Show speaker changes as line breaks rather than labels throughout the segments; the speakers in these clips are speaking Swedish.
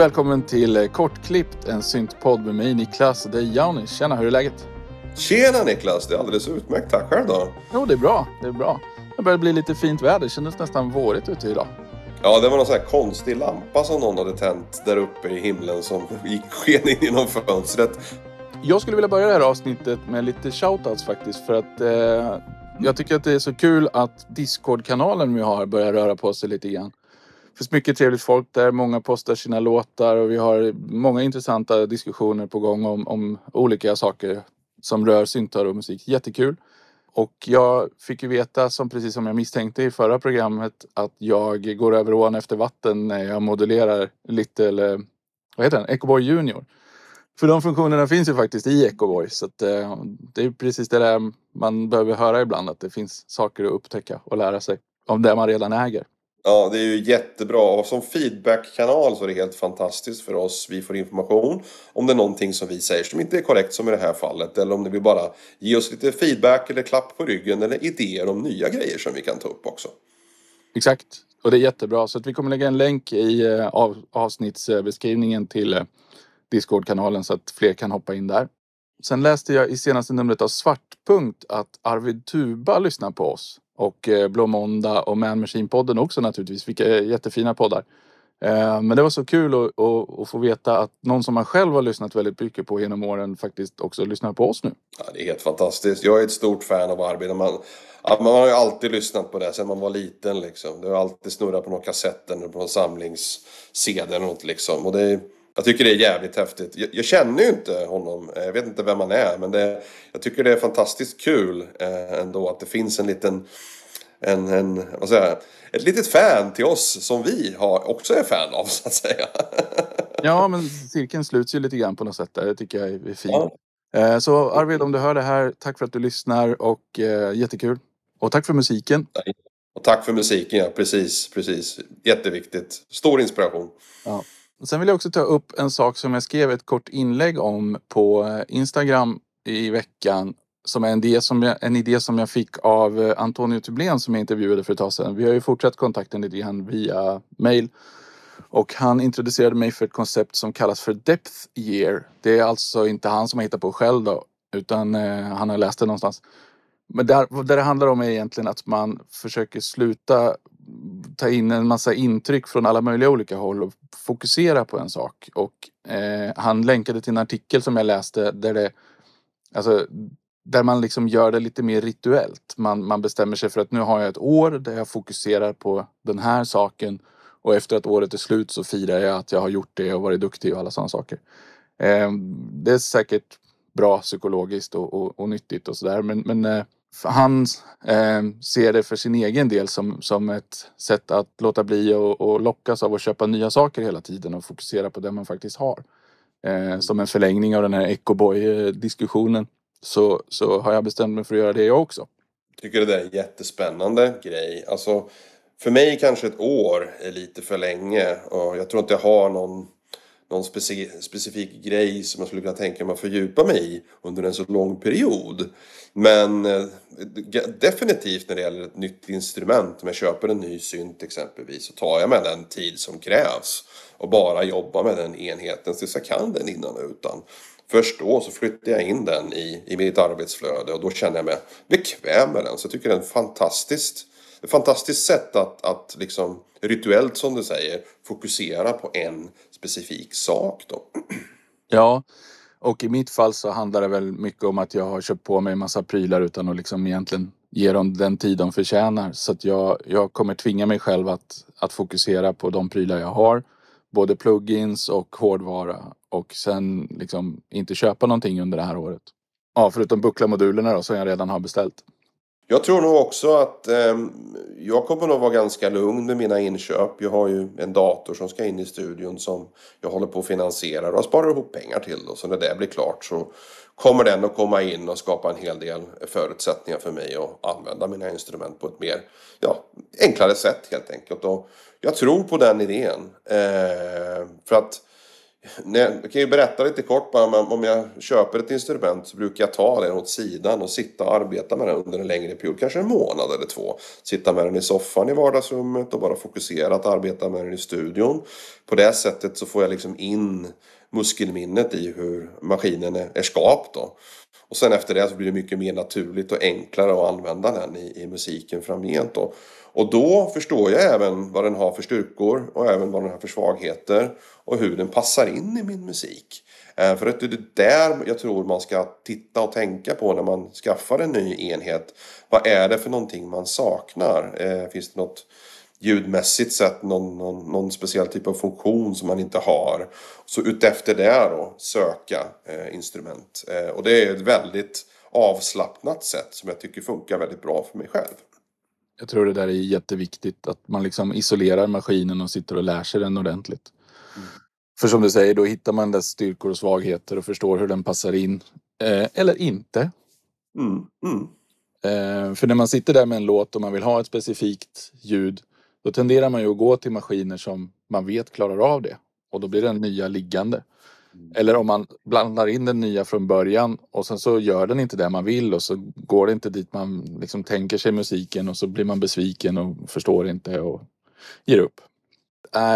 Och välkommen till Kortklippt, en syntpodd med mig Niklas. Det är Jauni. Tjena, hur är läget?
Tjena Niklas, det är alldeles utmärkt. Tack själv då.
Jo, det är bra. Det är bra. Det börjar bli lite fint väder. Det kändes nästan vårigt ute idag.
Ja, det var någon sån här konstig lampa som någon hade tänt där uppe i himlen som gick sken in genom fönstret.
Jag skulle vilja börja det här avsnittet med lite shoutouts faktiskt för att eh, jag tycker att det är så kul att Discord-kanalen vi har börjar röra på sig lite grann. Det finns mycket trevligt folk där, många postar sina låtar och vi har många intressanta diskussioner på gång om, om olika saker som rör syntar och musik. Jättekul! Och jag fick ju veta, som precis som jag misstänkte i förra programmet, att jag går över ån efter vatten när jag modulerar Little, vad heter den, Ecoboy Junior. För de funktionerna finns ju faktiskt i Ecoboy så att, eh, det är precis det där man behöver höra ibland att det finns saker att upptäcka och lära sig om det man redan äger.
Ja, det är ju jättebra och som feedbackkanal så är det helt fantastiskt för oss. Vi får information om det är någonting som vi säger som inte är korrekt som i det här fallet eller om det vill bara ge oss lite feedback eller klapp på ryggen eller idéer om nya grejer som vi kan ta upp också.
Exakt, och det är jättebra så att vi kommer lägga en länk i eh, avsnittsbeskrivningen till eh, Discord-kanalen så att fler kan hoppa in där. Sen läste jag i senaste numret av Svartpunkt att Arvid Tuba lyssnar på oss. Och eh, Blå Måndag och Man Machine-podden också naturligtvis. Vilka eh, jättefina poddar. Eh, men det var så kul att, att, att, få veta att någon som man själv har lyssnat väldigt mycket på genom åren faktiskt också lyssnar på oss nu.
Ja, det är helt fantastiskt. Jag är ett stort fan av Arvid. Man, man har ju alltid lyssnat på det sedan man var liten liksom. Det har alltid snurrat på någon kassett eller på någon samlings-CD eller något liksom. Och det är, jag tycker det är jävligt häftigt. Jag, jag, känner ju inte honom. Jag vet inte vem han är. Men det, jag tycker det är fantastiskt kul eh, ändå att det finns en liten... En, en, vad säger jag, ett litet fan till oss som vi har, också är fan av så att säga.
ja, men cirkeln sluts ju lite grann på något sätt där. Det tycker jag är fint. Ja. Eh, så Arvid, om du hör det här, tack för att du lyssnar och eh, jättekul. Och tack för musiken.
Och tack för musiken, ja. Precis, precis. Jätteviktigt. Stor inspiration.
Ja. Sen vill jag också ta upp en sak som jag skrev ett kort inlägg om på eh, Instagram i veckan. Som är en idé som jag, en idé som jag fick av eh, Antonio Tublén som jag intervjuade för ett tag sedan. Vi har ju fortsatt kontakten lite grann via mail. Och han introducerade mig för ett koncept som kallas för Depth Year. Det är alltså inte han som har hittat på själv då. Utan eh, han har läst det någonstans. Men där, det det handlar om är egentligen att man försöker sluta ta in en massa intryck från alla möjliga olika håll och fokusera på en sak. Och eh, han länkade till en artikel som jag läste där det alltså, där man liksom gör det lite mer rituellt. Man, man bestämmer sig för att nu har jag ett år där jag fokuserar på den här saken och efter att året är slut så firar jag att jag har gjort det och varit duktig och alla sådana saker. Eh, det är säkert bra psykologiskt och, och, och nyttigt och sådär men, men eh, han eh, ser det för sin egen del som, som ett sätt att låta bli och, och lockas av att köpa nya saker hela tiden och fokusera på det man faktiskt har. Eh, som en förlängning av den här Ecoboy-diskussionen så, så har jag bestämt mig för att göra det jag också.
Jag tycker det där är en jättespännande grej. Alltså, för mig kanske ett år är lite för länge och jag tror inte jag har någon någon speci specifik grej som jag skulle kunna tänka mig att fördjupa mig i under en så lång period. Men eh, definitivt när det gäller ett nytt instrument, om jag köper en ny synt exempelvis, så tar jag mig den tid som krävs och bara jobbar med den enheten tills jag kan den innan och utan. Först då så flyttar jag in den i, i mitt arbetsflöde och då känner jag mig bekväm med den. Så jag tycker det är ett fantastiskt, ett fantastiskt sätt att, att liksom rituellt som du säger fokusera på en specifik sak då.
Ja, och i mitt fall så handlar det väl mycket om att jag har köpt på mig en massa prylar utan att liksom egentligen ge dem den tid de förtjänar. Så att jag, jag kommer tvinga mig själv att, att fokusera på de prylar jag har. Både plugins och hårdvara. Och sen liksom inte köpa någonting under det här året. Ja, förutom buckla-modulerna då som jag redan har beställt.
Jag tror nog också att eh, jag kommer nog vara ganska lugn med mina inköp. Jag har ju en dator som ska in i studion som jag håller på att finansiera och sparar ihop pengar till. Då. Så när det blir klart så kommer den att komma in och skapa en hel del förutsättningar för mig att använda mina instrument på ett mer ja, enklare sätt helt enkelt. Och jag tror på den idén. Eh, för att jag kan ju berätta lite kort bara, om jag köper ett instrument så brukar jag ta den åt sidan och sitta och arbeta med den under en längre period, kanske en månad eller två. Sitta med den i soffan i vardagsrummet och bara fokusera att arbeta med den i studion. På det sättet så får jag liksom in muskelminnet i hur maskinen är skapt då. Och sen efter det så blir det mycket mer naturligt och enklare att använda den i, i musiken framgent då. Och då förstår jag även vad den har för styrkor och även vad den har för svagheter och hur den passar in i min musik. Eh, för att det är där jag tror man ska titta och tänka på när man skaffar en ny enhet. Vad är det för någonting man saknar? Eh, finns det något ljudmässigt sett någon, någon, någon speciell typ av funktion som man inte har? Så utefter det då söka eh, instrument. Eh, och det är ett väldigt avslappnat sätt som jag tycker funkar väldigt bra för mig själv.
Jag tror det där är jätteviktigt att man liksom isolerar maskinen och sitter och lär sig den ordentligt. Mm. För som du säger, då hittar man dess styrkor och svagheter och förstår hur den passar in. Eh, eller inte. Mm. Mm. Eh, för när man sitter där med en låt och man vill ha ett specifikt ljud då tenderar man ju att gå till maskiner som man vet klarar av det. Och då blir den nya liggande. Mm. Eller om man blandar in den nya från början och sen så gör den inte det man vill och så går det inte dit man liksom tänker sig musiken och så blir man besviken och förstår inte och ger upp.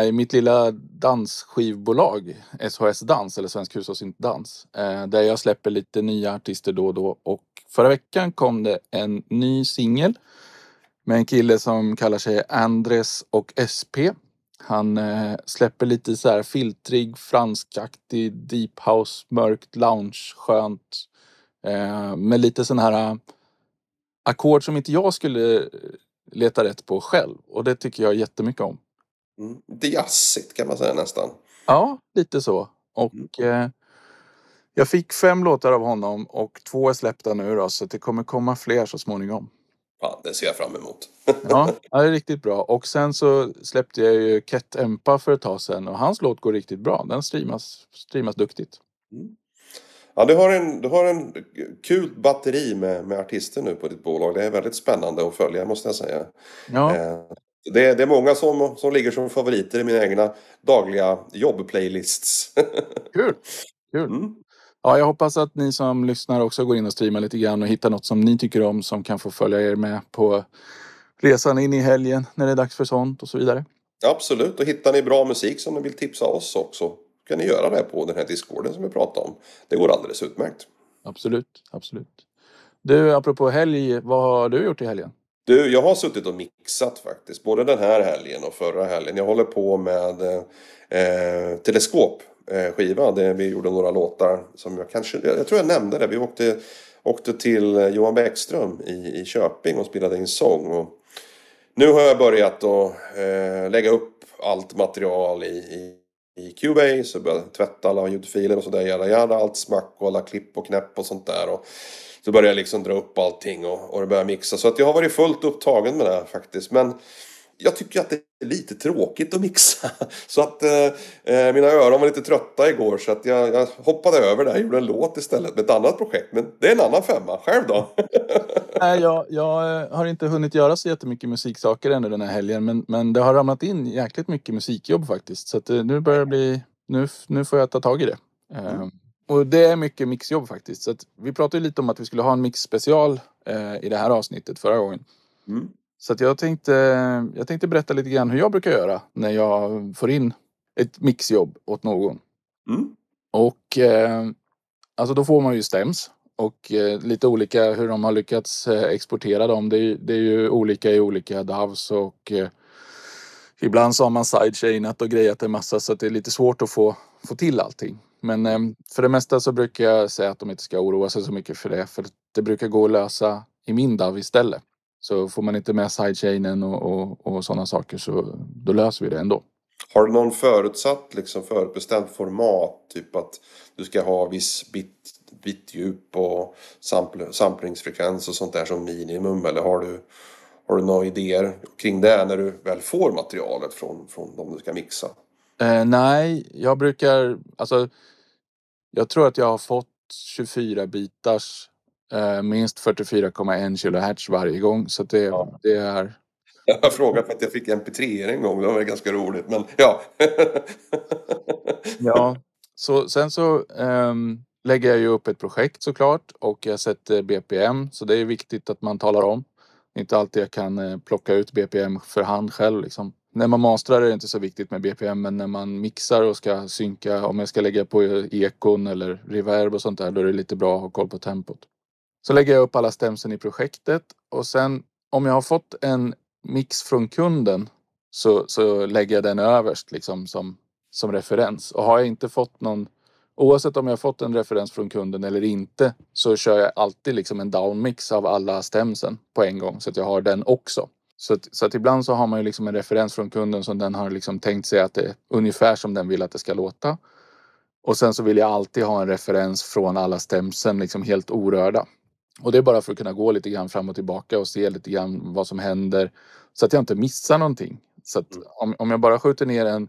I mitt lilla dansskivbolag SHS Dans eller Svensk Hushållsdans eh, där jag släpper lite nya artister då och då och förra veckan kom det en ny singel med en kille som kallar sig Andres och SP han eh, släpper lite så här filtrig, franskaktig, deep house, mörkt, lounge, skönt. Eh, med lite sån här uh, ackord som inte jag skulle leta rätt på själv. Och det tycker jag jättemycket om.
Mm. Jazzigt kan man säga nästan.
Ja, lite så. Och mm. eh, jag fick fem låtar av honom och två är släppta nu då, så det kommer komma fler så småningom.
Fan, det ser jag fram emot.
ja, det är riktigt bra. Och sen så släppte jag ju Ket Empa för ett tag sedan och hans låt går riktigt bra. Den streamas, streamas duktigt. Mm.
Ja, du har, en, du har en kul batteri med, med artister nu på ditt bolag. Det är väldigt spännande att följa måste jag säga. Ja. Eh, det, det är många som, som ligger som favoriter i mina egna dagliga jobbplaylists.
Kul! Kul. Mm. Ja, jag hoppas att ni som lyssnar också går in och streamar lite grann och hittar något som ni tycker om som kan få följa er med på resan in i helgen när det är dags för sånt och så vidare.
Absolut, och hittar ni bra musik som ni vill tipsa oss också kan ni göra det på den här discorden som vi pratade om. Det går alldeles utmärkt.
Absolut, absolut. Du, apropå helg, vad har du gjort i helgen?
Du, jag har suttit och mixat faktiskt. Både den här helgen och förra helgen. Jag håller på med eh, teleskop Eh, Eh, skiva där vi gjorde några låtar som jag kanske, jag tror jag nämnde det. Vi åkte, åkte till eh, Johan Bäckström i, i Köping och spelade in sång. Och nu har jag börjat att eh, lägga upp allt material i, i, i Cubase börjat tvätta alla ljudfiler och sådär. Jada, jada, allt smack och alla klipp och knäpp och sånt där. Och så börjar jag liksom dra upp allting och, och det börjar mixa. Så att jag har varit fullt upptagen med det här faktiskt. Men jag tycker att det är lite tråkigt att mixa. Så att eh, eh, mina öron var lite trötta igår så att jag, jag hoppade över det och gjorde en låt istället med ett annat projekt. Men det är en annan femma. Själv då?
Nej, jag, jag eh, har inte hunnit göra så jättemycket musiksaker ännu den här helgen. Men, men det har ramlat in jäkligt mycket musikjobb faktiskt. Så att eh, nu börjar det bli... Nu, nu får jag ta tag i det. Mm. Um, och det är mycket mixjobb faktiskt. Så att vi pratade lite om att vi skulle ha en mixspecial eh, i det här avsnittet förra gången. Mm. Så jag, tänkte, jag tänkte berätta lite grann hur jag brukar göra när jag får in ett mixjobb åt någon. Mm. Och eh, alltså då får man ju stäms och eh, lite olika hur de har lyckats eh, exportera dem. Det är, det är ju olika i olika DAVs och eh, ibland så har man sidechainat och grejat en massa så att det är lite svårt att få, få till allting. Men eh, för det mesta så brukar jag säga att de inte ska oroa sig så mycket för det för det brukar gå att lösa i min DAV istället. Så får man inte med sidechainen och, och, och sådana saker så då löser vi det ändå.
Har du någon förutsatt liksom förutbestämt format? Typ att du ska ha viss bit, bitdjup och sampl, samplingsfrekvens och sånt där som minimum? Eller har du, har du några idéer kring det när du väl får materialet från, från de du ska mixa?
Eh, nej, jag brukar, alltså jag tror att jag har fått 24 bitars minst 44,1 kHz varje gång. Så det, ja. det är...
Jag har frågat för att jag fick mp 3 en gång. Det var ganska roligt. Men ja.
ja, Så, sen så um, lägger jag ju upp ett projekt såklart och jag sätter BPM så det är viktigt att man talar om. Inte alltid jag kan eh, plocka ut BPM för hand själv liksom. När man mastrar är det inte så viktigt med BPM men när man mixar och ska synka om jag ska lägga på ekon eller reverb och sånt där då är det lite bra att ha koll på tempot. Så lägger jag upp alla stämsen i projektet och sen om jag har fått en mix från kunden så, så lägger jag den överst liksom som, som referens. Och har jag inte fått någon Oavsett om jag fått en referens från kunden eller inte så kör jag alltid liksom en downmix av alla stämsen på en gång så att jag har den också. Så att, så att ibland så har man ju liksom en referens från kunden som den har liksom tänkt sig att det är ungefär som den vill att det ska låta. Och sen så vill jag alltid ha en referens från alla stämsen liksom helt orörda. Och det är bara för att kunna gå lite grann fram och tillbaka och se lite grann vad som händer så att jag inte missar någonting. Så att mm. om, om jag bara skjuter ner en,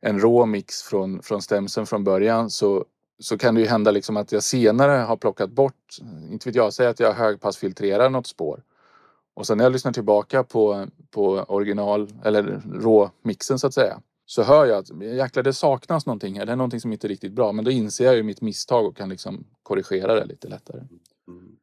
en rå mix från, från stämsen från början så, så kan det ju hända liksom att jag senare har plockat bort, inte vet jag, säg att jag högpassfiltrerar något spår. Och sen när jag lyssnar tillbaka på, på original eller råmixen så att säga så hör jag att jäklar det saknas någonting här. Det är någonting som inte är riktigt bra. Men då inser jag ju mitt misstag och kan liksom korrigera det lite lättare. Mm.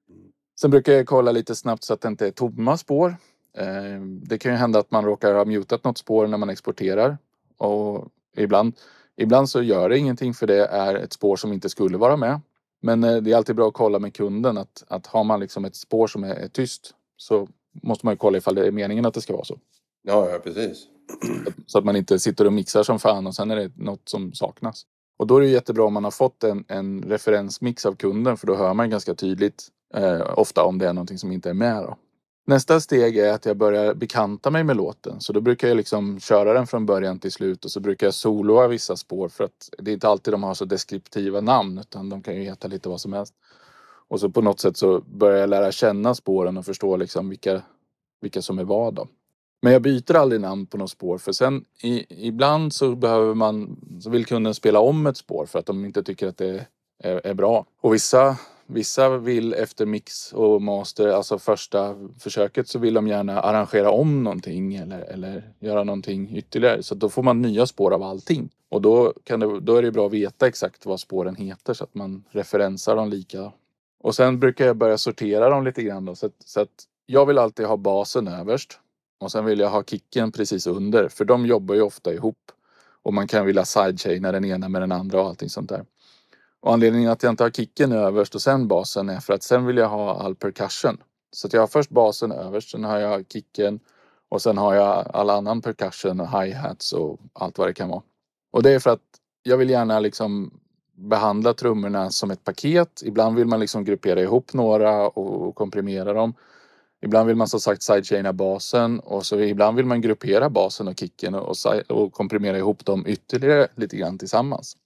Sen brukar jag kolla lite snabbt så att det inte är tomma spår. Eh, det kan ju hända att man råkar ha mutat något spår när man exporterar. Och ibland, ibland så gör det ingenting för det är ett spår som inte skulle vara med. Men eh, det är alltid bra att kolla med kunden att, att har man liksom ett spår som är, är tyst så måste man ju kolla ifall det är meningen att det ska vara så.
Ja, ja precis.
Så att man inte sitter och mixar som fan och sen är det något som saknas. Och då är det jättebra om man har fått en, en referensmix av kunden för då hör man ganska tydligt eh, ofta om det är någonting som inte är med. Då. Nästa steg är att jag börjar bekanta mig med låten. Så då brukar jag liksom köra den från början till slut och så brukar jag soloa vissa spår för att det är inte alltid de har så deskriptiva namn utan de kan ju heta lite vad som helst. Och så på något sätt så börjar jag lära känna spåren och förstå liksom vilka, vilka som är vad. Då. Men jag byter aldrig namn på något spår för sen i, ibland så behöver man, så vill kunden spela om ett spår för att de inte tycker att det är, är bra. Och vissa, vissa vill efter mix och master, alltså första försöket så vill de gärna arrangera om någonting eller, eller göra någonting ytterligare. Så då får man nya spår av allting. Och då, kan det, då är det bra att veta exakt vad spåren heter så att man referensar dem lika. Och sen brukar jag börja sortera dem lite grann då, så att, så att jag vill alltid ha basen överst och sen vill jag ha kicken precis under för de jobbar ju ofta ihop. Och man kan vilja sidechaina den ena med den andra och allting sånt där. Och anledningen att jag inte har kicken överst och sen basen är för att sen vill jag ha all percussion. Så att jag har först basen överst, sen har jag kicken och sen har jag all annan percussion och hi-hats och allt vad det kan vara. Och det är för att jag vill gärna liksom behandla trummorna som ett paket. Ibland vill man liksom gruppera ihop några och komprimera dem. Ibland vill man som sagt sidechaina basen och så ibland vill man gruppera basen och kicken och, och komprimera ihop dem ytterligare lite grann tillsammans.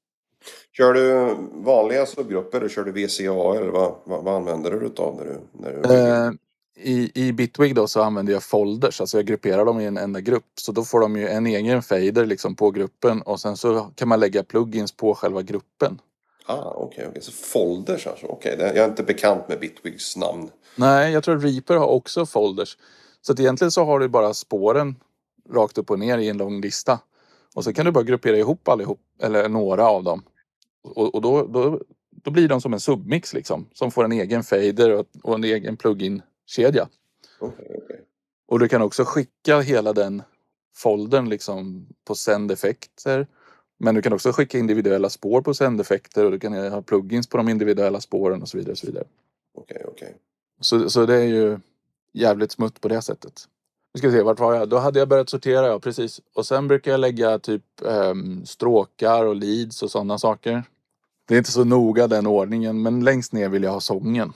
Kör du vanliga subgrupper eller kör du VCA eller vad, vad, vad använder du utav när du, när du...
Eh, i, I Bitwig då så använder jag folders, alltså jag grupperar dem i en enda grupp. Så då får de ju en egen fader liksom på gruppen och sen så kan man lägga plugins på själva gruppen.
Ah, okej, okay, okay. så folders alltså. Okej, okay. jag är inte bekant med Bitwigs namn.
Nej, jag tror Reaper har också folders. Så att egentligen så har du bara spåren rakt upp och ner i en lång lista. Och så kan du bara gruppera ihop allihop, eller några av dem. Och, och då, då, då blir de som en submix liksom. Som får en egen fader och, och en egen plugin-kedja.
Okay, okay.
Och du kan också skicka hela den foldern liksom på sändeffekter. Men du kan också skicka individuella spår på sändeffekter och du kan ha plugins på de individuella spåren och så vidare. Och så vidare.
Okay, okej.
Så, så det är ju jävligt smutt på det sättet. Nu ska vi se, vart var jag? Då hade jag börjat sortera, ja precis. Och sen brukar jag lägga typ um, stråkar och leads och sådana saker. Det är inte så noga den ordningen, men längst ner vill jag ha sången.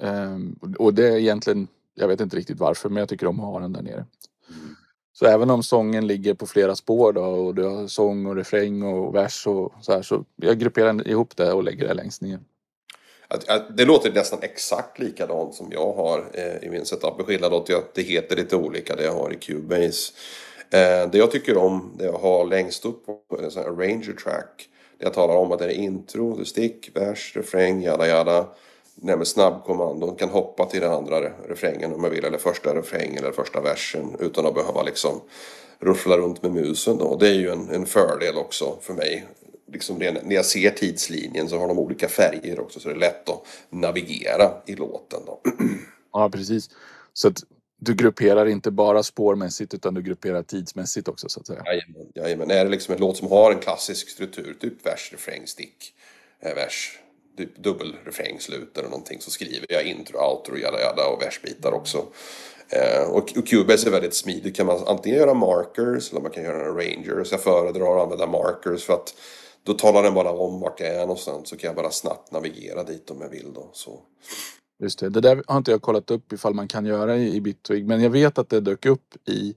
Um, och det är egentligen, jag vet inte riktigt varför, men jag tycker om att ha den där nere. Mm. Så även om sången ligger på flera spår då och du har sång och refräng och vers och så här så jag grupperar ihop det och lägger det längst ner.
Det låter nästan exakt likadant som jag har eh, i min setup. Med skillnad åt att det heter lite olika det jag har i Cubase. Eh, det jag tycker om, det jag har längst upp på en sån här Ranger track. Jag talar om att det är intro, det stick, vers, refräng, jada jada. Det med snabbkommandon kan hoppa till den andra refrängen om man vill. Eller första refrängen eller första versen. Utan att behöva liksom ruffla runt med musen då. Det är ju en, en fördel också för mig liksom det, när jag ser tidslinjen så har de olika färger också så det är lätt att navigera i låten. Då.
Ja, precis. Så att du grupperar inte bara spårmässigt utan du grupperar tidsmässigt också så att säga.
Jajamän, jajamän. Är det liksom en låt som har en klassisk struktur, typ vers, refräng, stick, eh, vers, typ dubbelrefräng, slut eller någonting så skriver jag intro, outro, jada jada och versbitar också. Eh, och, och Cubase är väldigt smidig, kan man antingen göra markers eller man kan göra en. Så jag föredrar att använda markers för att då talar den bara om vart jag är någonstans så kan jag bara snabbt navigera dit om jag vill då. Så.
Just det, det där har inte jag kollat upp ifall man kan göra i, i Bitwig men jag vet att det dök upp i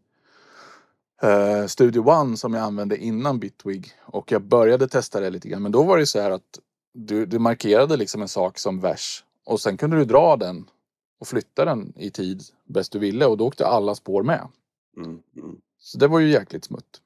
eh, Studio One som jag använde innan Bitwig och jag började testa det lite grann men då var det så här att du, du markerade liksom en sak som vers och sen kunde du dra den och flytta den i tid bäst du ville och då åkte alla spår med.
Mm, mm.
Så det var ju jäkligt smutt.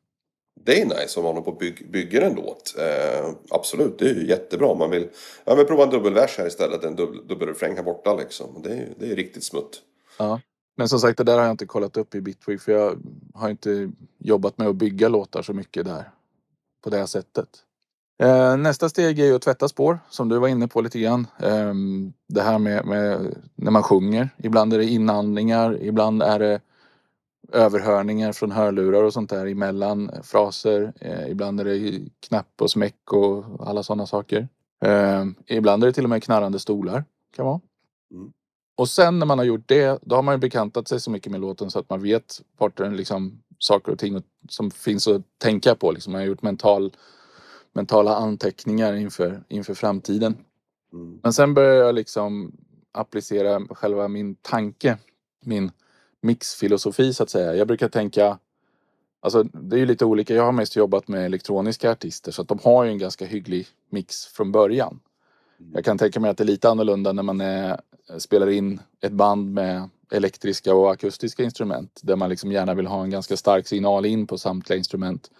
Det är nice om man håller på och byg, bygger en låt. Eh, absolut, det är ju jättebra om man vill. Ja men prova en dubbelvers här istället, en dubbel, dubbelrefräng här borta liksom. Det är, det är riktigt smutt.
Ja. Men som sagt det där har jag inte kollat upp i Bitwig för jag har inte jobbat med att bygga låtar så mycket där. På det sättet. Eh, nästa steg är ju att tvätta spår som du var inne på lite grann. Eh, det här med, med, när man sjunger. Ibland är det inandningar, ibland är det överhörningar från hörlurar och sånt där emellan fraser. Eh, ibland är det knapp och smäck och alla sådana saker. Eh, ibland är det till och med knarrande stolar. Kan vara.
Mm.
Och sen när man har gjort det, då har man ju bekantat sig så mycket med låten så att man vet vart den liksom saker och ting som finns att tänka på. Liksom. Man har gjort mental, mentala anteckningar inför, inför framtiden.
Mm.
Men sen börjar jag liksom applicera själva min tanke, min mixfilosofi så att säga. Jag brukar tänka, alltså det är ju lite olika. Jag har mest jobbat med elektroniska artister så att de har ju en ganska hygglig mix från början. Jag kan tänka mig att det är lite annorlunda när man är, spelar in ett band med elektriska och akustiska instrument där man liksom gärna vill ha en ganska stark signal in på samtliga instrument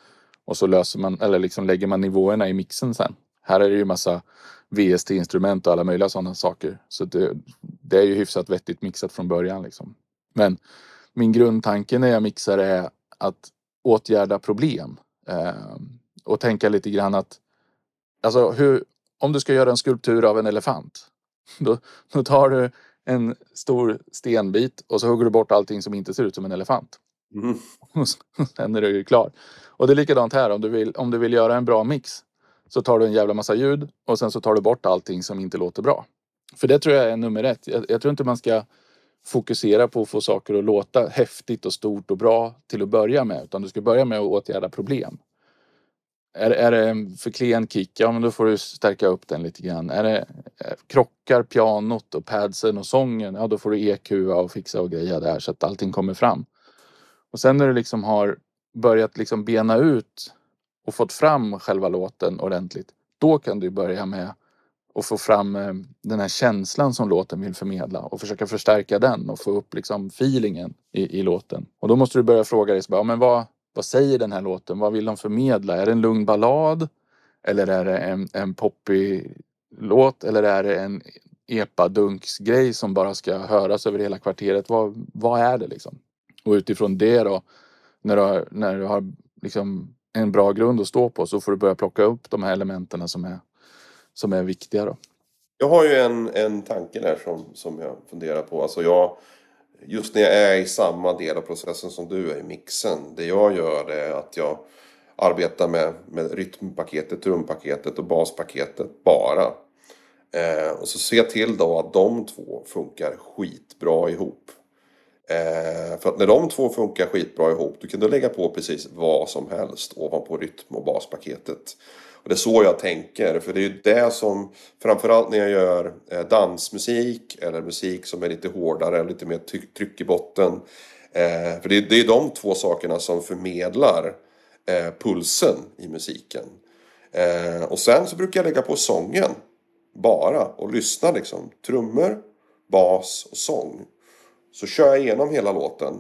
och så löser man eller liksom lägger man nivåerna i mixen sen. Här är det ju massa VST-instrument och alla möjliga sådana saker. Så det, det är ju hyfsat vettigt mixat från början liksom. Men min grundtanke när jag mixar är att åtgärda problem. Eh, och tänka lite grann att alltså hur, om du ska göra en skulptur av en elefant. Då, då tar du en stor stenbit och så hugger du bort allting som inte ser ut som en elefant.
Mm.
Och sen är du ju klar. Och det är likadant här om du vill, om du vill göra en bra mix. Så tar du en jävla massa ljud och sen så tar du bort allting som inte låter bra. För det tror jag är nummer ett. Jag, jag tror inte man ska fokusera på att få saker att låta häftigt och stort och bra till att börja med. Utan du ska börja med att åtgärda problem. Är, är det en för klen kick, ja men då får du stärka upp den lite grann. Är det eh, krockar pianot och padsen och sången, ja då får du EQa och fixa och greja där så att allting kommer fram. Och sen när du liksom har börjat liksom bena ut och fått fram själva låten ordentligt. Då kan du börja med och få fram eh, den här känslan som låten vill förmedla och försöka förstärka den och få upp liksom feelingen i, i låten. Och då måste du börja fråga dig, så bara, ja, men vad, vad säger den här låten? Vad vill de förmedla? Är det en lugn ballad? Eller är det en, en poppig låt? Eller är det en epadunksgrej som bara ska höras över hela kvarteret? Vad, vad är det liksom? Och utifrån det då, när du har, när du har liksom en bra grund att stå på så får du börja plocka upp de här elementen som är, som är viktiga då.
Jag har ju en, en tanke där som, som jag funderar på. Alltså jag, just när jag är i samma del av processen som du är i mixen. Det jag gör är att jag arbetar med, med rytmpaketet, trumpaketet och baspaketet bara. Eh, och så ser jag till då att de två funkar skitbra ihop. Eh, för att när de två funkar skitbra ihop då kan du lägga på precis vad som helst ovanpå rytm och baspaketet. Och det är så jag tänker, för det är ju det som framförallt när jag gör eh, dansmusik eller musik som är lite hårdare, lite mer tryck i botten. Eh, för det är, det är de två sakerna som förmedlar eh, pulsen i musiken. Och sen så brukar jag lägga på sången bara och lyssna liksom. Trummor, bas och sång. Så kör jag igenom hela låten.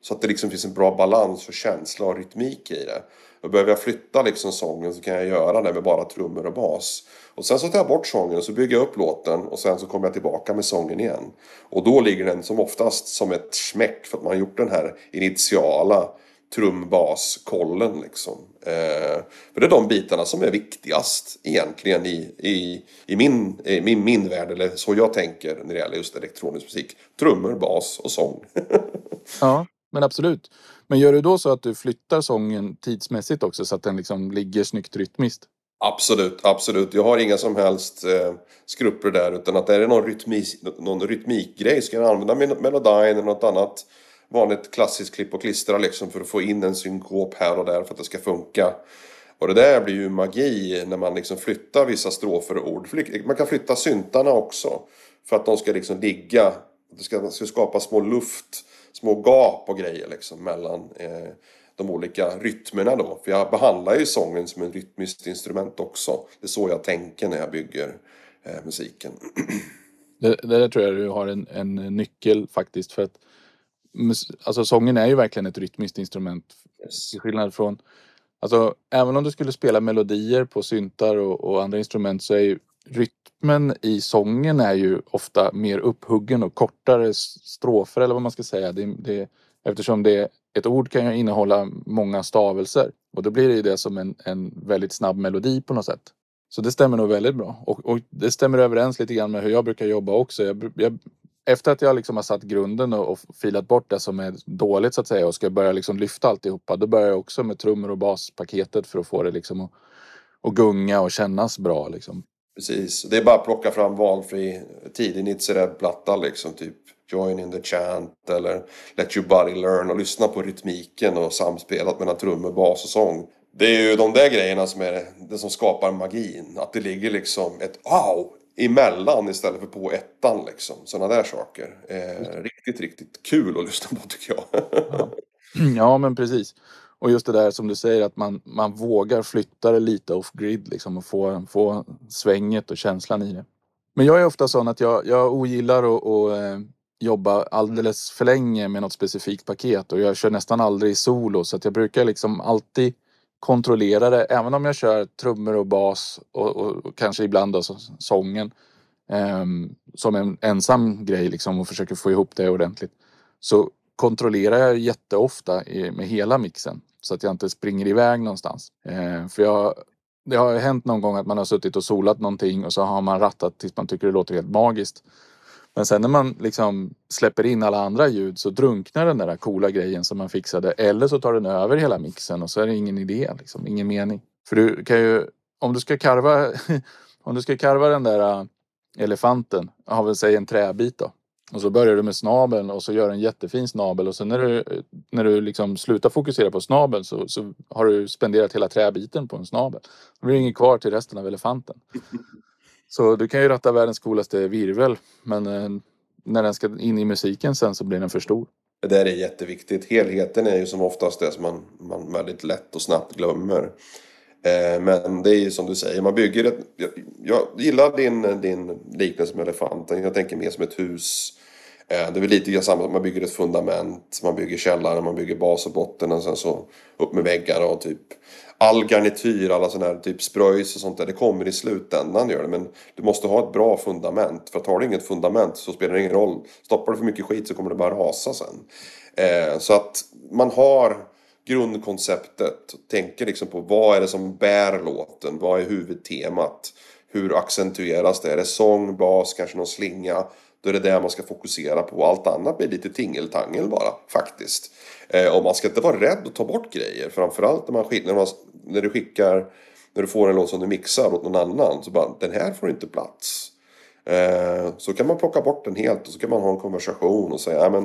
Så att det liksom finns en bra balans för känsla och rytmik i det. Och behöver jag flytta liksom sången så kan jag göra det med bara trummor och bas. Och sen så tar jag bort sången och så bygger jag upp låten och sen så kommer jag tillbaka med sången igen. Och då ligger den som oftast som ett smäck för att man har gjort den här initiala trumbaskollen liksom. Eh, för det är de bitarna som är viktigast egentligen i, i, i, min, i min, min värld, eller så jag tänker när det gäller just elektronisk musik. Trummor, bas och sång.
ja, men absolut. Men gör du då så att du flyttar sången tidsmässigt också så att den liksom ligger snyggt rytmiskt?
Absolut, absolut. Jag har inga som helst eh, skrupper där utan att är det någon, rytmis, någon rytmikgrej ska jag använda melodin eller något annat vanligt klassiskt klipp och klistra liksom för att få in en synkop här och där för att det ska funka. Och det där blir ju magi när man liksom flyttar vissa strofer och ord. Man kan flytta syntarna också. För att de ska liksom ligga. Det ska, ska skapa små luft, små gap och grejer liksom mellan eh, de olika rytmerna då. För jag behandlar ju sången som ett rytmiskt instrument också. Det är så jag tänker när jag bygger eh, musiken.
Det, det där tror jag du har en, en nyckel faktiskt. För att alltså sången är ju verkligen ett rytmiskt instrument. Yes. Till skillnad från, alltså även om du skulle spela melodier på syntar och, och, andra instrument så är ju rytmen i sången är ju ofta mer upphuggen och kortare strofer eller vad man ska säga. Det, det, eftersom det, ett ord kan ju innehålla många stavelser och då blir det ju det som en, en väldigt snabb melodi på något sätt. Så det stämmer nog väldigt bra och, och, det stämmer överens lite grann med hur jag brukar jobba också. Jag, jag efter att jag liksom har satt grunden och, och filat bort det som är dåligt så att säga och ska börja liksom lyfta alltihopa. Då börjar jag också med trummor och baspaketet för att få det liksom att, att gunga och kännas bra liksom.
Precis, det är bara att plocka fram valfri tidig Nitzereb-platta liksom. Typ Join in the chant eller Let your body learn och lyssna på rytmiken och samspelat mellan trummor, bas och sång. Det är ju de där grejerna som är det som skapar magin. Att det ligger liksom ett wow emellan istället för på ettan liksom. Sådana där saker. Eh, riktigt, riktigt kul att lyssna på tycker jag.
ja. ja, men precis. Och just det där som du säger att man, man vågar flytta det lite off-grid liksom och få, få svänget och känslan i det. Men jag är ofta sån att jag, jag ogillar att, att eh, jobba alldeles för länge med något specifikt paket och jag kör nästan aldrig solo så att jag brukar liksom alltid kontrollera det. Även om jag kör trummor och bas och, och, och kanske ibland då sången eh, som en ensam grej liksom och försöker få ihop det ordentligt. Så kontrollerar jag jätteofta med hela mixen så att jag inte springer iväg någonstans. Eh, för jag, det har hänt någon gång att man har suttit och solat någonting och så har man rattat tills man tycker det låter helt magiskt. Men sen när man liksom släpper in alla andra ljud så drunknar den där coola grejen som man fixade. Eller så tar den över hela mixen och så är det ingen idé, liksom, ingen mening. För du kan ju, om du ska karva, om du ska karva den där äh, elefanten, har säg en träbit då. Och så börjar du med snabeln och så gör en jättefin snabel och sen när du, när du liksom slutar fokusera på snabeln så, så har du spenderat hela träbiten på en snabel. Då blir det inget kvar till resten av elefanten. Så du kan ju ratta världens coolaste virvel men eh, när den ska in i musiken sen så blir den för stor.
Det där är jätteviktigt. Helheten är ju som oftast det som man, man väldigt lätt och snabbt glömmer. Eh, men det är ju som du säger, man bygger ett... Jag, jag gillar din, din liknelse med elefanten. Jag tänker mer som ett hus. Eh, det är väl lite samma, man bygger ett fundament, man bygger källaren, man bygger bas och botten och sen så upp med väggar och typ all garnityr, alla sådana här typ spröjs och sånt där, det kommer i slutändan gör det. Men du måste ha ett bra fundament. För att har du inget fundament så spelar det ingen roll. Stoppar du för mycket skit så kommer det bara rasa sen. Eh, så att man har grundkonceptet. Tänker liksom på vad är det som bär låten? Vad är huvudtemat? Hur accentueras det? Är det sång, bas, kanske någon slinga? Då är det det man ska fokusera på. Allt annat blir lite tingeltangel bara, faktiskt. Eh, och man ska inte vara rädd att ta bort grejer. Framförallt när, man, när, man, när du skickar, när du får en låt som du mixar åt någon annan. Så bara, den här får inte plats. Eh, så kan man plocka bort den helt och så kan man ha en konversation och säga, men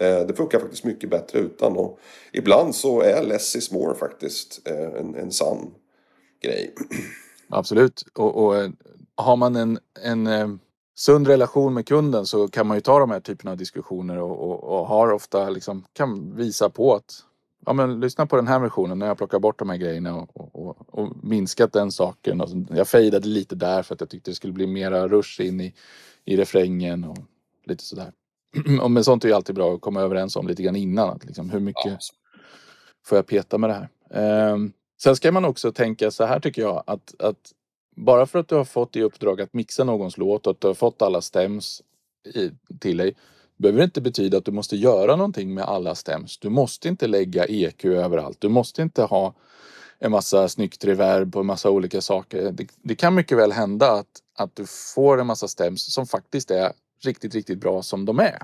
eh, det funkar faktiskt mycket bättre utan. Och ibland så är less is more faktiskt en, en sann grej.
Absolut. Och, och har man en, en sund relation med kunden så kan man ju ta de här typerna av diskussioner och, och, och har ofta liksom kan visa på att ja, men lyssna på den här versionen när jag plockar bort de här grejerna och, och, och minskat den saken. Och jag fejdade lite där för att jag tyckte det skulle bli mera rush in i, i refrängen och lite sådär. men sånt är ju alltid bra att komma överens om lite grann innan. Att liksom, hur mycket ja. får jag peta med det här? Um, sen ska man också tänka så här tycker jag att, att bara för att du har fått i uppdrag att mixa någons låt och att du har fått alla stäms i, till dig. behöver inte betyda att du måste göra någonting med alla stäms. Du måste inte lägga EQ överallt. Du måste inte ha en massa snyggt reverb på en massa olika saker. Det, det, kan mycket väl hända att, att du får en massa stäms som faktiskt är riktigt, riktigt bra som de är.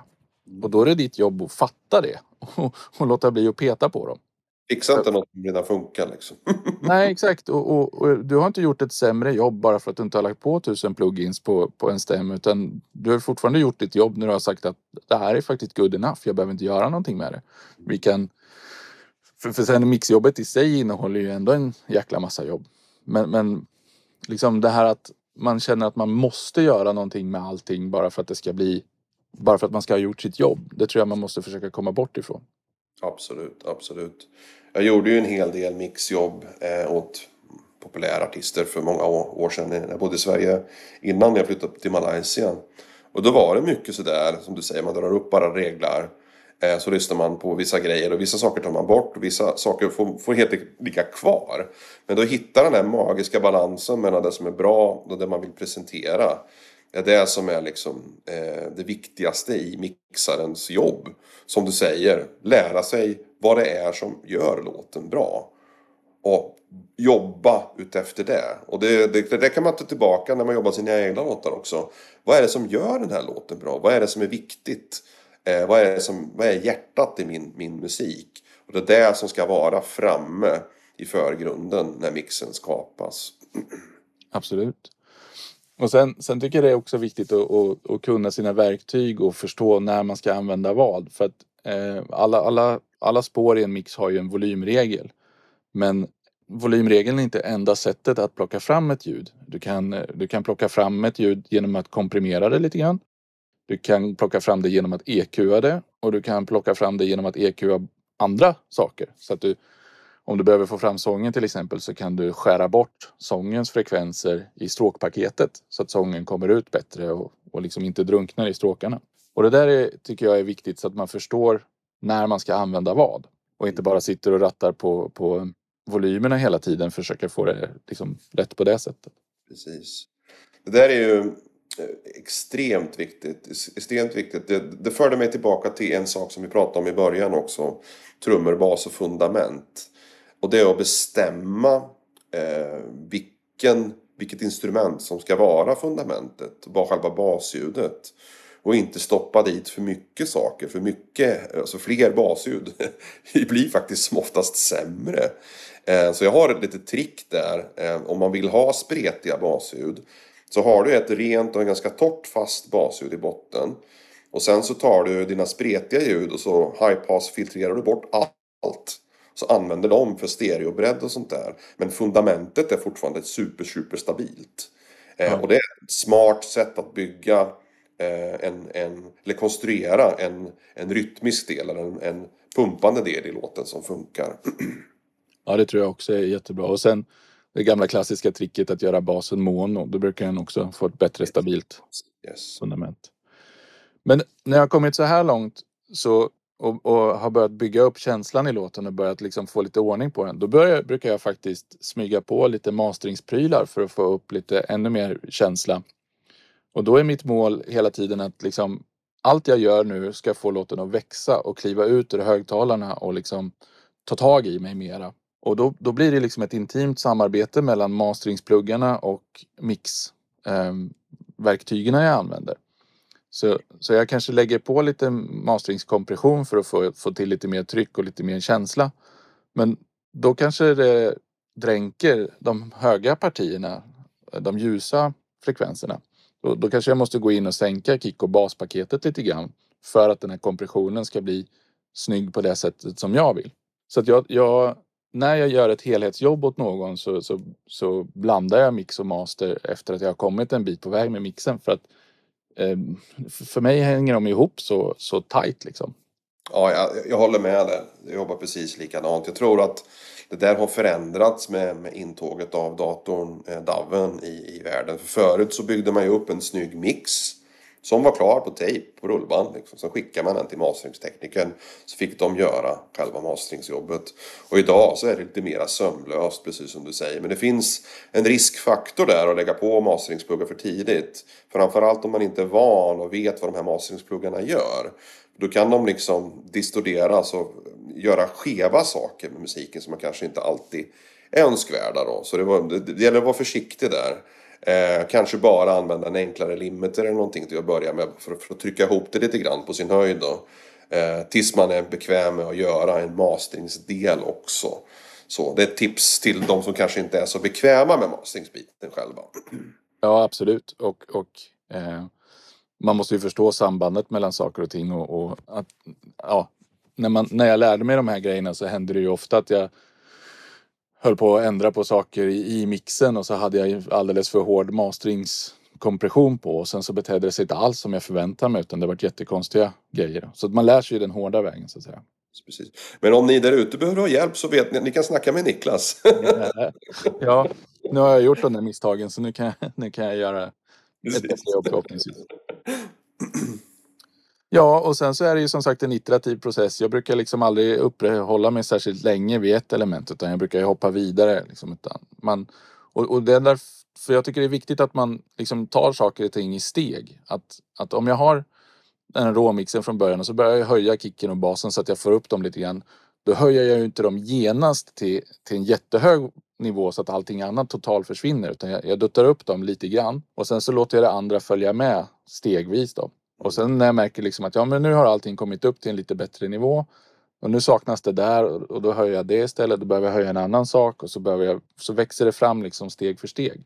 Och då är det ditt jobb att fatta det och, och låta bli att peta på dem.
Fixa inte något som redan funkar liksom.
Nej, exakt. Och, och, och, du har inte gjort ett sämre jobb bara för att du inte har lagt på tusen plugins på, på en stäm. Utan du har fortfarande gjort ditt jobb när du har sagt att det här är faktiskt good enough. Jag behöver inte göra någonting med det. Vi kan... För, för sen mixjobbet i sig innehåller ju ändå en jäkla massa jobb. Men, men liksom det här att man känner att man måste göra någonting med allting bara för att det ska bli... Bara för att man ska ha gjort sitt jobb. Det tror jag man måste försöka komma bort ifrån.
Absolut, absolut. Jag gjorde ju en hel del mixjobb eh, åt populära artister för många år, sedan. Jag bodde i Sverige innan jag flyttade till Malaysia. Och då var det mycket sådär, som du säger, man drar upp bara reglar. Eh, så lyssnar man på vissa grejer och vissa saker tar man bort och vissa saker får, får helt ligga kvar. Men då hittar den här magiska balansen mellan det som är bra och det man vill presentera är det som är liksom eh, det viktigaste i mixarens jobb. Som du säger, lära sig vad det är som gör låten bra. Och jobba utefter det. Och det, det, det kan man ta tillbaka när man jobbar sina egna låtar också. Vad är det som gör den här låten bra? Vad är det som är viktigt? Eh, vad, är det som, vad är hjärtat i min, min musik? Och det är det som ska vara framme i förgrunden när mixen skapas.
Absolut. Och sen, sen tycker jag det är också viktigt att, att, att, kunna sina verktyg och förstå när man ska använda vad. För att eh, alla, alla, alla spår i en mix har ju en volymregel. Men volymregeln är inte enda sättet att plocka fram ett ljud. Du kan, du kan plocka fram ett ljud genom att komprimera det lite grann. Du kan plocka fram det genom att EQa det och du kan plocka fram det genom att EQa andra saker. Så att du, om du behöver få fram sången till exempel så kan du skära bort sångens frekvenser i stråkpaketet så att sången kommer ut bättre och, och liksom inte drunknar i stråkarna. Och det där är, tycker jag är viktigt så att man förstår när man ska använda vad och inte bara sitter och rattar på, på volymerna hela tiden försöker få det liksom rätt på det sättet.
Precis. Det där är ju eh, extremt viktigt. Extremt viktigt. Det, det förde mig tillbaka till en sak som vi pratade om i början också. Trummor, bas och fundament. Och det är att bestämma eh, vilken, vilket instrument som ska vara fundamentet, bara själva basljudet. Och inte stoppa dit för mycket saker, för mycket, alltså fler basljud blir faktiskt som oftast sämre. Eh, så jag har ett litet trick där, eh, om man vill ha spretiga basljud. Så har du ett rent och ganska torrt fast basljud i botten. Och sen så tar du dina spretiga ljud och så high pass filtrerar du bort allt så använder de för stereobredd och sånt där. Men fundamentet är fortfarande super, super stabilt. Eh, Och det är ett smart sätt att bygga eh, en, en, eller konstruera en, en rytmisk del eller en, en pumpande del i låten som funkar.
Ja, det tror jag också är jättebra. Och sen det gamla klassiska tricket att göra basen mono. Då brukar den också få ett bättre stabilt yes. fundament. Men när jag kommit så här långt så och, och, har börjat bygga upp känslan i låten och börjat liksom få lite ordning på den. Då börjar, brukar jag faktiskt smyga på lite masteringsprylar för att få upp lite ännu mer känsla. Och då är mitt mål hela tiden att liksom allt jag gör nu ska få låten att växa och kliva ut ur högtalarna och liksom ta tag i mig mera. Och då, då blir det liksom ett intimt samarbete mellan masteringspluggarna och mixverktygen eh, jag använder. Så, så jag kanske lägger på lite masteringskompression för att få, få till lite mer tryck och lite mer känsla. Men då kanske det dränker de höga partierna, de ljusa frekvenserna. Då, då kanske jag måste gå in och sänka kick och baspaketet lite grann för att den här kompressionen ska bli snygg på det sättet som jag vill. Så att jag, jag när jag gör ett helhetsjobb åt någon så, så, så, blandar jag mix och master efter att jag har kommit en bit på väg med mixen för att Ehm, för mig hänger de ihop så, så tajt liksom.
Ja, jag, jag håller med dig. Jag jobbar precis likadant. Jag tror att det där har förändrats med, med intåget av datorn, eh, DAVen, i, i världen. För förut så byggde man ju upp en snygg mix som var klar på tejp, på rullband. Liksom. Sen skickade man den till masteringsteknikern. Så fick de göra själva masteringsjobbet. Och idag så är det lite mera sömlöst, precis som du säger. Men det finns en riskfaktor där att lägga på masteringspluggar för tidigt. Framförallt om man inte är van och vet vad de här masteringspluggarna gör. Då kan de liksom distorderas och göra skeva saker med musiken som man kanske inte alltid är önskvärda då. Så det, var, det, det gäller att vara försiktig där. Eh, kanske bara använda en enklare limiter eller någonting till att börja med för, för att trycka ihop det lite grann på sin höjd då. Eh, tills man är bekväm med att göra en masteringsdel också. Så det är ett tips till de som kanske inte är så bekväma med masteringsbiten själva.
Ja, absolut. Och, och eh, man måste ju förstå sambandet mellan saker och ting och, och att, ja, när, man, när jag lärde mig de här grejerna så hände det ju ofta att jag höll på att ändra på saker i, i mixen och så hade jag alldeles för hård masteringskompression på och sen så betedde det sig inte alls som jag förväntade mig utan det var jättekonstiga grejer. Så att man lär sig ju den hårda vägen så att säga.
Precis. Men om ni där ute behöver ha hjälp så vet ni att ni kan snacka med Niklas.
ja, nu har jag gjort de där misstagen så nu kan nu kan jag göra ett bättre jobb förhoppningsvis. Ja, och sen så är det ju som sagt en iterativ process. Jag brukar liksom aldrig uppehålla mig särskilt länge vid ett element utan jag brukar ju hoppa vidare. Liksom, utan man, och, och det är därför för jag tycker det är viktigt att man liksom tar saker och ting i steg. Att, att om jag har den råmixen från början och så börjar jag höja kicken och basen så att jag får upp dem lite grann. Då höjer jag ju inte dem genast till, till en jättehög nivå så att allting annat totalt försvinner utan jag, jag duttar upp dem lite grann och sen så låter jag det andra följa med stegvis då. Och sen när jag märker liksom att ja, men nu har allting kommit upp till en lite bättre nivå och nu saknas det där och då höjer jag det istället. Då behöver jag höja en annan sak och så, behöver jag, så växer det fram liksom steg för steg.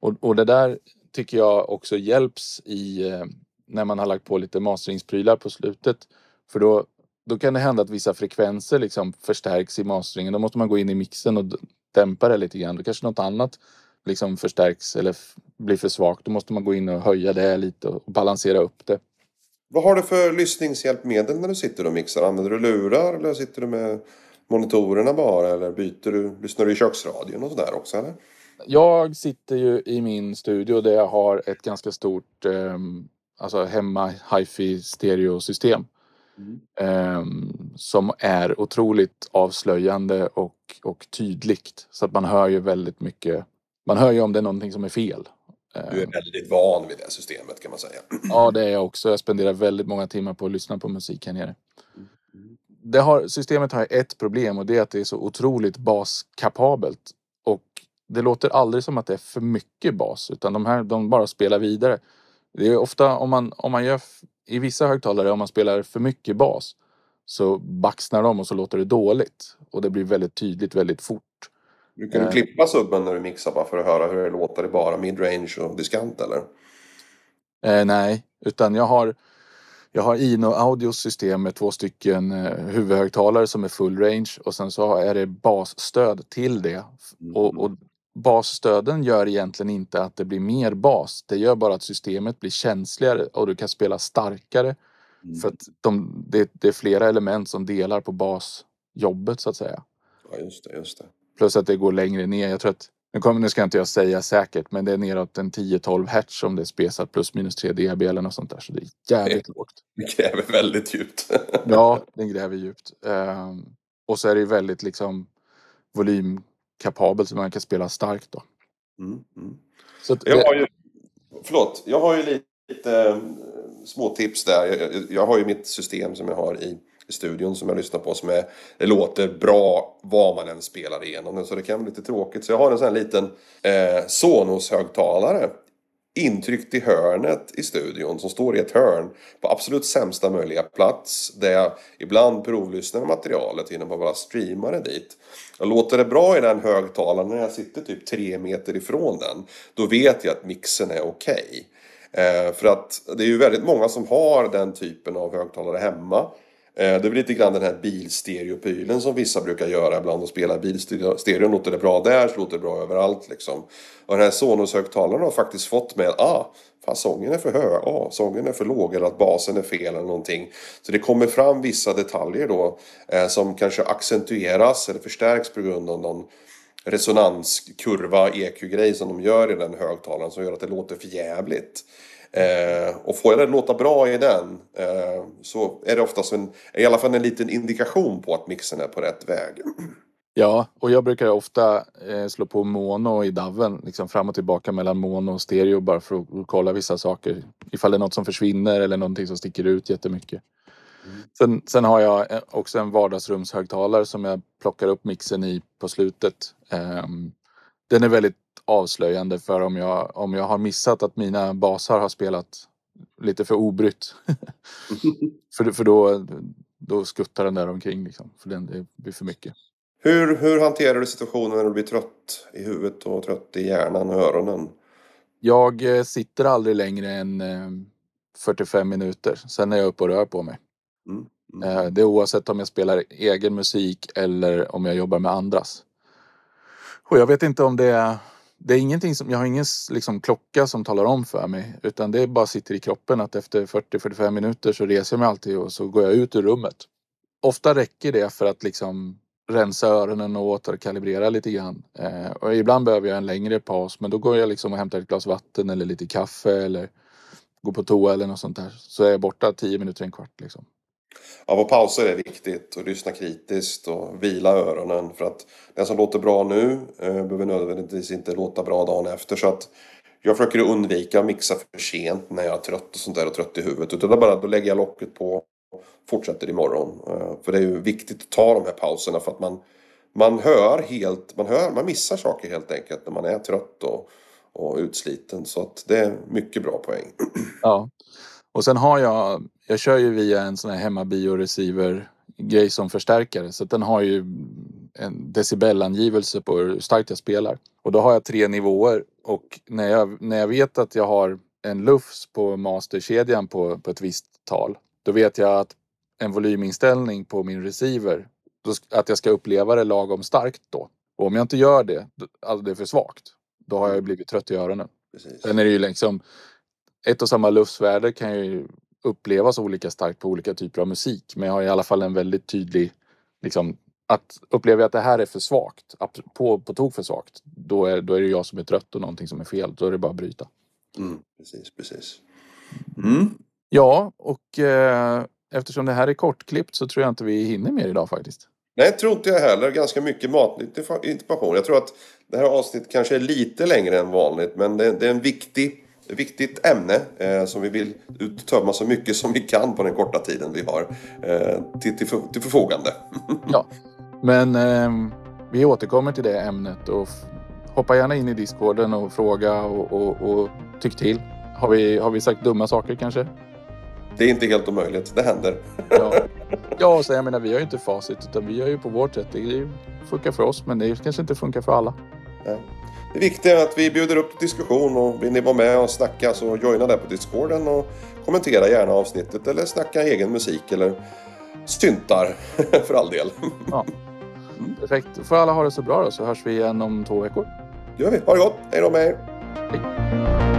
Och, och det där tycker jag också hjälps i eh, när man har lagt på lite masteringsprylar på slutet. För då, då kan det hända att vissa frekvenser liksom förstärks i masteringen. Då måste man gå in i mixen och dämpa det lite grann. Då kanske något annat liksom förstärks eller blir för svagt. Då måste man gå in och höja det lite och balansera upp det.
Vad har du för lyssningshjälpmedel när du sitter och mixar? Använder du lurar eller sitter du med monitorerna bara? Eller byter du, lyssnar du i köksradion och sådär också eller?
Jag sitter ju i min studio där jag har ett ganska stort eh, alltså hemma hifi stereosystem. Mm. Eh, som är otroligt avslöjande och, och tydligt. Så att man hör ju väldigt mycket. Man hör ju om det är någonting som är fel.
Du är väldigt van vid det systemet kan man säga.
Ja, det är jag också. Jag spenderar väldigt många timmar på att lyssna på musik här nere. Det har, systemet har ett problem och det är att det är så otroligt baskapabelt. Och det låter aldrig som att det är för mycket bas utan de här de bara spelar vidare. Det är ofta om man, om man gör i vissa högtalare om man spelar för mycket bas så baxnar de och så låter det dåligt. Och det blir väldigt tydligt väldigt fort.
Brukar du eh. klippa subben när du mixar bara för att höra hur det låter? Det bara midrange och diskant eller?
Eh, nej, utan jag har jag har Ino Audios system med två stycken eh, huvudhögtalare som är full range och sen så är det basstöd till det. Mm. Och, och basstöden gör egentligen inte att det blir mer bas. Det gör bara att systemet blir känsligare och du kan spela starkare. Mm. För att de, det, det, är flera element som delar på basjobbet så att säga.
Ja, just det, just det.
Plus att det går längre ner. Jag tror att, nu, kommer, nu ska inte jag säga säkert, men det är neråt en 10-12 hertz om det är spesat plus minus 3 dB eller något sånt där. Så det är jävligt det, lågt.
Det gräver väldigt djupt.
ja, den gräver djupt. Um, och så är det ju väldigt liksom volymkapabelt så man kan spela starkt då.
Mm, mm. Så att, jag har ju, förlåt, jag har ju lite äh, små tips där. Jag, jag, jag, har ju mitt system som jag har i i studion som jag lyssnar på som är, det låter bra vad man än spelar igenom den så det kan vara lite tråkigt. Så jag har en sån här liten eh, Sonos-högtalare intryckt i hörnet i studion som står i ett hörn på absolut sämsta möjliga plats där jag ibland provlyssnar materialet genom att bara streama det dit. Och låter det bra i den högtalaren när jag sitter typ tre meter ifrån den då vet jag att mixen är okej. Okay. Eh, för att det är ju väldigt många som har den typen av högtalare hemma. Eh, det är väl lite grann den här bilstereopylen som vissa brukar göra ibland och spela bilstereo. Låter det bra där så låter det bra överallt liksom. Och den här Sonos-högtalaren har faktiskt fått med att ah, fan sången är för hög, ah, sången är för låg eller att basen är fel eller någonting. Så det kommer fram vissa detaljer då eh, som kanske accentueras eller förstärks på grund av någon resonanskurva, EQ-grej som de gör i den högtalaren som gör att det låter för jävligt. Eh, och får jag att låta bra i den eh, så är det oftast en, i alla fall en liten indikation på att mixen är på rätt väg.
Ja, och jag brukar ofta eh, slå på mono i daven, liksom fram och tillbaka mellan mono och stereo bara för att kolla vissa saker. Ifall det är något som försvinner eller någonting som sticker ut jättemycket. Mm. Sen, sen har jag eh, också en vardagsrumshögtalare som jag plockar upp mixen i på slutet. Um, den är väldigt avslöjande för om jag, om jag har missat att mina basar har spelat lite för obrytt. för för då, då skuttar den där omkring liksom, för den, det blir för mycket.
Hur, hur hanterar du situationen när du blir trött i huvudet och trött i hjärnan och öronen?
Jag eh, sitter aldrig längre än 45 eh, minuter. Sen är jag uppe och rör på mig. Mm. Mm. Eh, det är oavsett om jag spelar egen musik eller om jag jobbar med andras. Och jag vet inte om det är det är ingenting som, jag har ingen liksom, klocka som talar om för mig utan det bara sitter i kroppen att efter 40-45 minuter så reser jag mig alltid och så går jag ut ur rummet. Ofta räcker det för att liksom rensa öronen och återkalibrera lite grann. Eh, och ibland behöver jag en längre paus men då går jag liksom och hämtar ett glas vatten eller lite kaffe eller går på toa eller något sånt där. Så är jag borta 10 minuter, en kvart liksom.
Ja, på pauser är viktigt att lyssna kritiskt och vila öronen för att den som låter bra nu eh, behöver nödvändigtvis inte låta bra dagen efter. Så att jag försöker undvika att mixa för sent när jag är trött och sånt där och trött i huvudet. Utan då, bara, då lägger jag locket på och fortsätter imorgon. Eh, för det är ju viktigt att ta de här pauserna för att man, man hör helt, man hör, man missar saker helt enkelt när man är trött och, och utsliten. Så att det är mycket bra poäng.
Ja. Och sen har jag, jag kör ju via en sån här hemmabio-receiver grej som förstärkare så den har ju en decibelangivelse på hur starkt jag spelar. Och då har jag tre nivåer och när jag, när jag vet att jag har en lufs på masterkedjan på, på ett visst tal då vet jag att en volyminställning på min receiver då, att jag ska uppleva det lagom starkt då. Och om jag inte gör det, alltså det är för svagt, då har jag blivit trött i öronen. Precis. Sen är det ju liksom ett och samma luftsvärde kan ju upplevas olika starkt på olika typer av musik. Men jag har i alla fall en väldigt tydlig, liksom, att upplever jag att det här är för svagt, på, på tok för svagt, då är, då är det jag som är trött och någonting som är fel. Då är det bara att bryta.
Mm, precis, precis. Mm.
Ja, och eh, eftersom det här är kortklippt så tror jag inte vi hinner mer idag faktiskt.
Nej, tror inte jag heller. Ganska mycket matnyttig information. Jag tror att det här avsnittet kanske är lite längre än vanligt, men det, det är en viktig viktigt ämne eh, som vi vill uttömma så mycket som vi kan på den korta tiden vi har eh, till, till, för, till förfogande.
ja, men eh, vi återkommer till det ämnet och hoppa gärna in i discorden och fråga och, och, och tyck till. Har vi, har vi sagt dumma saker kanske?
Det är inte helt omöjligt, det händer.
ja, ja så jag menar vi har ju inte facit utan vi gör ju på vårt sätt. Det funkar för oss men det kanske inte funkar för alla.
Nej. Det viktiga är att vi bjuder upp till diskussion och vill ni vara med och snacka så joina där på Discorden och kommentera gärna avsnittet eller snacka egen musik eller syntar för all del.
Ja. Perfekt. Får alla ha det så bra då så hörs vi igen om två veckor.
Det gör vi. Ha det gott. Hej då med er. Hej.